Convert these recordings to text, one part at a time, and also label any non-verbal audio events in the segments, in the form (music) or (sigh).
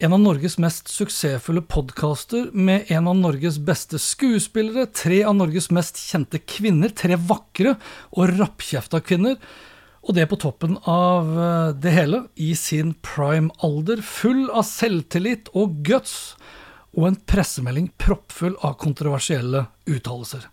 en av Norges mest suksessfulle podkaster med en av Norges beste skuespillere, tre av Norges mest kjente kvinner, tre vakre og rappkjefta kvinner, og det på toppen av eh, det hele, i sin prime alder, full av selvtillit og guts, og en pressemelding proppfull av kontroversielle uttalelser.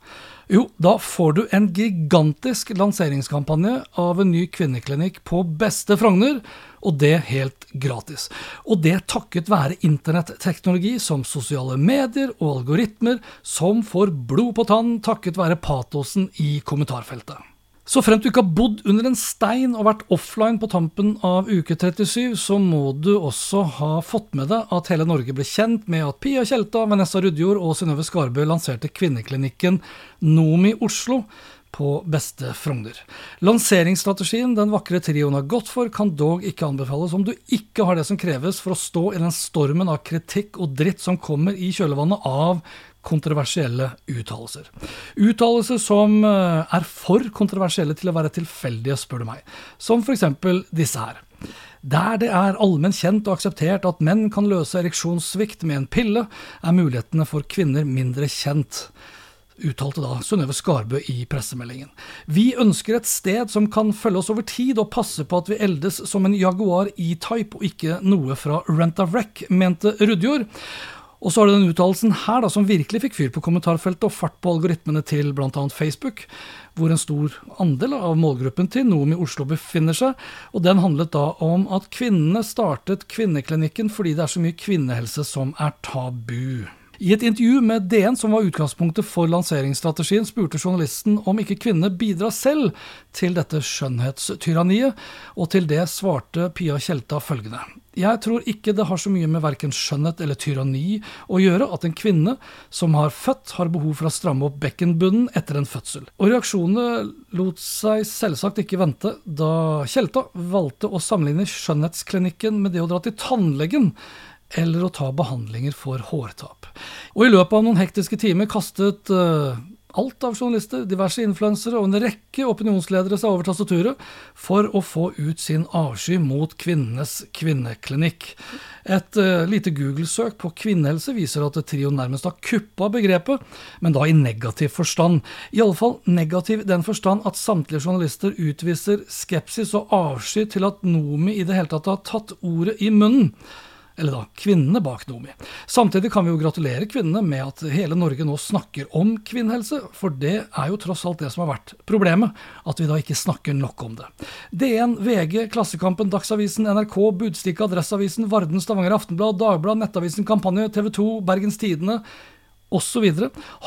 Jo, da får du en gigantisk lanseringskampanje av en ny kvinneklinikk på beste Frogner, og det helt gratis. Og det takket være internetteknologi som sosiale medier og algoritmer, som får blod på tann takket være patosen i kommentarfeltet. Så fremt du ikke har bodd under en stein og vært offline på tampen av uke 37, så må du også ha fått med deg at hele Norge ble kjent med at Pia Tjelta, Vanessa Rudjord og Synnøve Skarbø lanserte kvinneklinikken Nomi Oslo på beste Frogner. Lanseringsstrategien den vakre trioen har gått for, kan dog ikke anbefales om du ikke har det som kreves for å stå i den stormen av kritikk og dritt som kommer i kjølvannet av kontroversielle uttalelser. Uttalelser som eh, er for kontroversielle til å være tilfeldige, spør du meg. Som f.eks. disse her. Der det er allmenn kjent og akseptert at menn kan løse ereksjonssvikt med en pille, er mulighetene for kvinner mindre kjent uttalte da Synnøve Skarbø i pressemeldingen. Vi ønsker et sted som kan følge oss over tid og passe på at vi eldes som en Jaguar E-Type og ikke noe fra Rent a Wreck, mente Rudjord. Og så har du den uttalelsen her da, som virkelig fikk fyr på kommentarfeltet og fart på algoritmene til bl.a. Facebook, hvor en stor andel av målgruppen til Noom i Oslo befinner seg. Og den handlet da om at kvinnene startet kvinneklinikken fordi det er så mye kvinnehelse som er tabu. I et intervju med DN, som var utgangspunktet for lanseringsstrategien, spurte journalisten om ikke kvinnene bidrar selv til dette skjønnhetstyranniet, og til det svarte Pia Tjelta følgende. Jeg tror ikke det har så mye med verken skjønnhet eller tyranni å gjøre at en kvinne som har født, har behov for å stramme opp bekkenbunnen etter en fødsel. Og reaksjonene lot seg selvsagt ikke vente da Tjelta valgte å sammenligne skjønnhetsklinikken med det å dra til tannlegen eller å ta behandlinger for hårtap. Og i løpet av noen hektiske timer kastet uh, alt av journalister, diverse influensere og en rekke opinionsledere seg over tastaturet for å få ut sin avsky mot kvinnenes kvinneklinikk. Et uh, lite Google-søk på kvinnehelse viser at trioen nærmest har kuppa begrepet, men da i negativ forstand. I alle fall negativ i den forstand at samtlige journalister utviser skepsis og avsky til at Nomi i det hele tatt har tatt ordet i munnen eller da kvinnene bak Nomi. Samtidig kan vi jo gratulere kvinnene med at hele Norge nå snakker om kvinnehelse, for det er jo tross alt det som har vært problemet, at vi da ikke snakker nok om det. DN, VG, Klassekampen, Dagsavisen, NRK, Budstikka, Adresseavisen, Varden, Stavanger Aftenblad, Dagblad, Nettavisen Kampanje, TV 2, Bergens Tidende osv.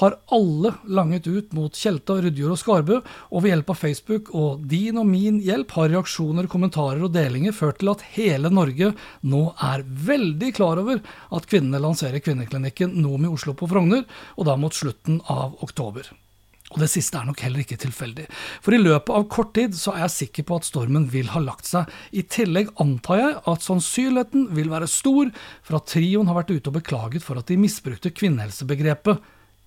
har alle langet ut mot Tjelta, Rudjord og Skarbø, og ved hjelp av Facebook og din og min hjelp har reaksjoner, kommentarer og delinger ført til at hele Norge nå er veldig klar over at kvinnene lanserer kvinneklinikken Nomi Oslo på Frogner, og da mot slutten av oktober. Og det siste er nok heller ikke tilfeldig, for i løpet av kort tid så er jeg sikker på at stormen vil ha lagt seg. I tillegg antar jeg at sannsynligheten vil være stor for at trioen har vært ute og beklaget for at de misbrukte kvinnehelsebegrepet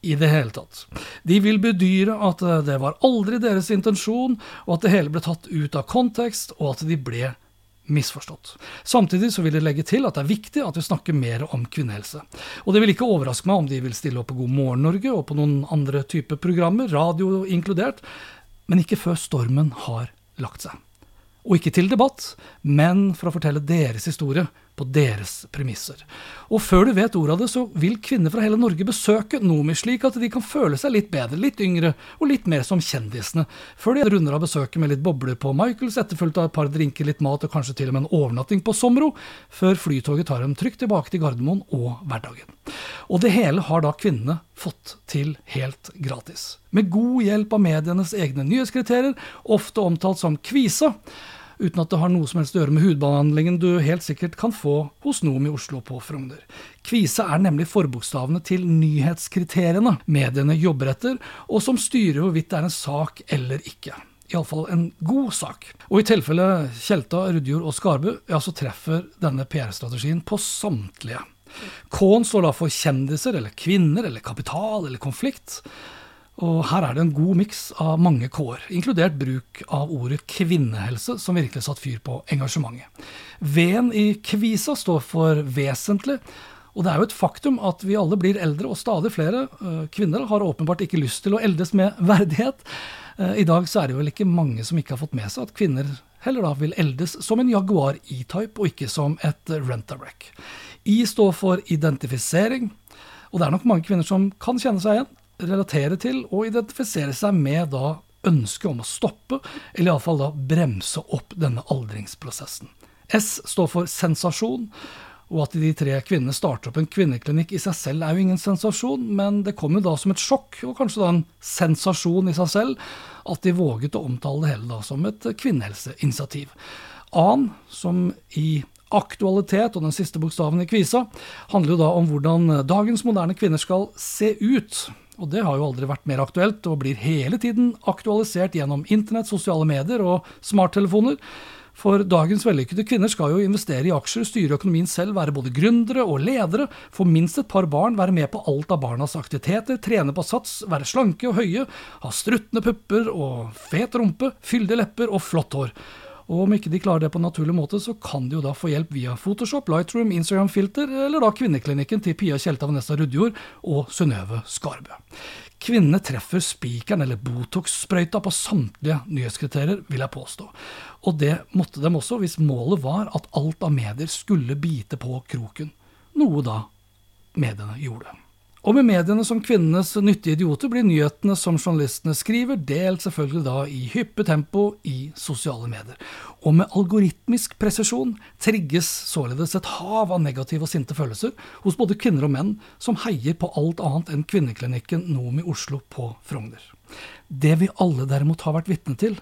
i det hele tatt. De vil bedyre at det var aldri deres intensjon, og at det hele ble tatt ut av kontekst, og at de ble misforstått. Samtidig så vil de legge til at det er viktig at vi snakker mer om kvinnehelse. Og det vil ikke overraske meg om de vil stille opp på God morgen Norge og på noen andre typer programmer, radio inkludert, men ikke før stormen har lagt seg. Og ikke til debatt, men for å fortelle deres historie på deres premisser. Og før du vet ordet av det, så vil kvinner fra hele Norge besøke Nomi, slik at de kan føle seg litt bedre, litt yngre og litt mer som kjendisene, før de runder av besøket med litt bobler på Michaels, etterfulgt av et par drinker, litt mat og kanskje til og med en overnatting på Somro, før flytoget tar dem trygt tilbake til Gardermoen og hverdagen. Og det hele har da kvinnene fått til helt gratis. Med god hjelp av medienes egne nyhetskriterier, ofte omtalt som kvisa, uten at det har noe som helst å gjøre med hudbehandlingen du helt sikkert kan få hos Noom i Oslo på Frogner. Kvise er nemlig forbokstavene til nyhetskriteriene mediene jobber etter, og som styrer hvorvidt det er en sak eller ikke. Iallfall en god sak. Og i tilfelle Tjelta, Rudjord og Skarbu, ja, så treffer denne PR-strategien på samtlige. K-en står da for kjendiser, eller kvinner, eller kapital, eller konflikt. Og her er det en god miks av mange K-er, inkludert bruk av ordet kvinnehelse, som virkelig satt fyr på engasjementet. V-en i Kvisa står for vesentlig, og det er jo et faktum at vi alle blir eldre, og stadig flere uh, kvinner har åpenbart ikke lyst til å eldes med (laughs) verdighet. Uh, I dag så er det vel ikke mange som ikke har fått med seg at kvinner heller da vil eldes som en Jaguar E-type, og ikke som et Rent-A-Wreck. I står for identifisering, og det er nok mange kvinner som kan kjenne seg igjen relatere til og identifisere seg med da ønsket om å stoppe, eller iallfall da bremse opp denne aldringsprosessen. S står for sensasjon, og at de tre kvinnene starter opp en kvinneklinikk i seg selv er jo ingen sensasjon, men det kom jo da som et sjokk, og kanskje da en sensasjon i seg selv, at de våget å omtale det hele da som et kvinnehelseinitiativ. A-en, som i aktualitet, og den siste bokstaven i kvisa, handler jo da om hvordan dagens moderne kvinner skal se ut. Og det har jo aldri vært mer aktuelt, og blir hele tiden aktualisert gjennom internett, sosiale medier og smarttelefoner. For dagens vellykkede kvinner skal jo investere i aksjer, styre økonomien selv, være både gründere og ledere, få minst et par barn, være med på alt av barnas aktiviteter, trene på sats, være slanke og høye, ha struttende pupper og fet rumpe, fyldige lepper og flott hår. Og om ikke de klarer det på en naturlig måte, så kan de jo da få hjelp via Photoshop, Lightroom, Instagram-filter, eller da kvinneklinikken til Pia Tjelta Vanessa Rudjord og Synnøve Skarbø. Kvinnene treffer spikeren eller Botox-sprøyta på samtlige nyhetskriterier, vil jeg påstå. Og det måtte dem også hvis målet var at alt av medier skulle bite på kroken. Noe da mediene gjorde. Og med mediene som kvinnenes nyttige idioter blir nyhetene som journalistene skriver, delt selvfølgelig da i hyppig tempo i sosiale medier. Og med algoritmisk presisjon trigges således et hav av negative og sinte følelser hos både kvinner og menn som heier på alt annet enn kvinneklinikken Nomi Oslo på Frogner. Det vi alle derimot har vært vitne til,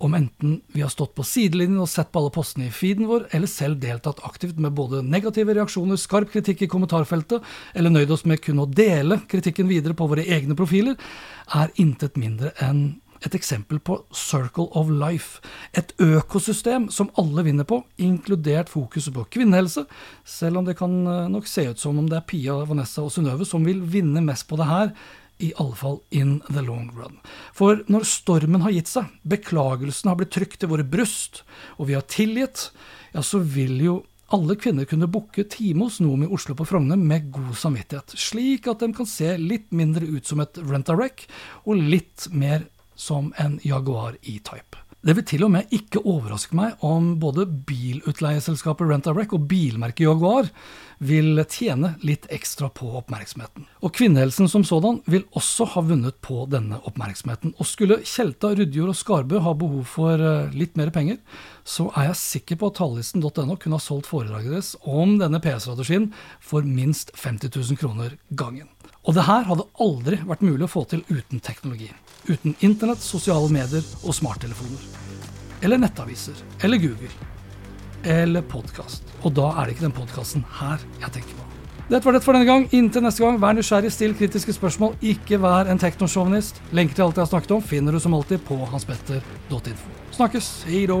om enten vi har stått på sidelinjen og sett på alle postene i feeden vår, eller selv deltatt aktivt med både negative reaksjoner, skarp kritikk i kommentarfeltet, eller nøyd oss med kun å dele kritikken videre på våre egne profiler, er intet mindre enn et eksempel på circle of life, et økosystem som alle vinner på, inkludert fokuset på kvinnehelse, selv om det kan eh, nok se ut som om det er Pia, Vanessa og Synnøve som vil vinne mest på det her, i alle fall in the long run. For når stormen har gitt seg, beklagelsen har blitt trykt til våre bryst, og vi har tilgitt, ja, så vil jo alle kvinner kunne booke time hos Nomi Oslo på Frogner med god samvittighet, slik at de kan se litt mindre ut som et rent-a-wreck, og litt mer som en Jaguar E-type. Det vil til og med ikke overraske meg om både bilutleieselskapet Rent-A-Wreck og bilmerket Jaguar vil tjene litt ekstra på oppmerksomheten. Og kvinnehelsen som sådan vil også ha vunnet på denne oppmerksomheten. Og skulle Tjelta, Rudjord og Skarbø ha behov for eh, litt mer penger, så er jeg sikker på at tallisten.no kunne ha solgt foredraget deres om denne PS-strategien for minst 50 000 kroner gangen. Og det her hadde aldri vært mulig å få til uten teknologi. Uten internett, sosiale medier og smarttelefoner. Eller nettaviser. Eller Google. Eller podkast. Og da er det ikke den podkasten her jeg tenker på. Dette var det for denne gang. Inntil neste gang, vær nysgjerrig, still kritiske spørsmål. Ikke vær en teknosjåvinist. Lenker til alt jeg har snakket om, finner du som alltid på hanspetter.info. Snakkes. Hei då.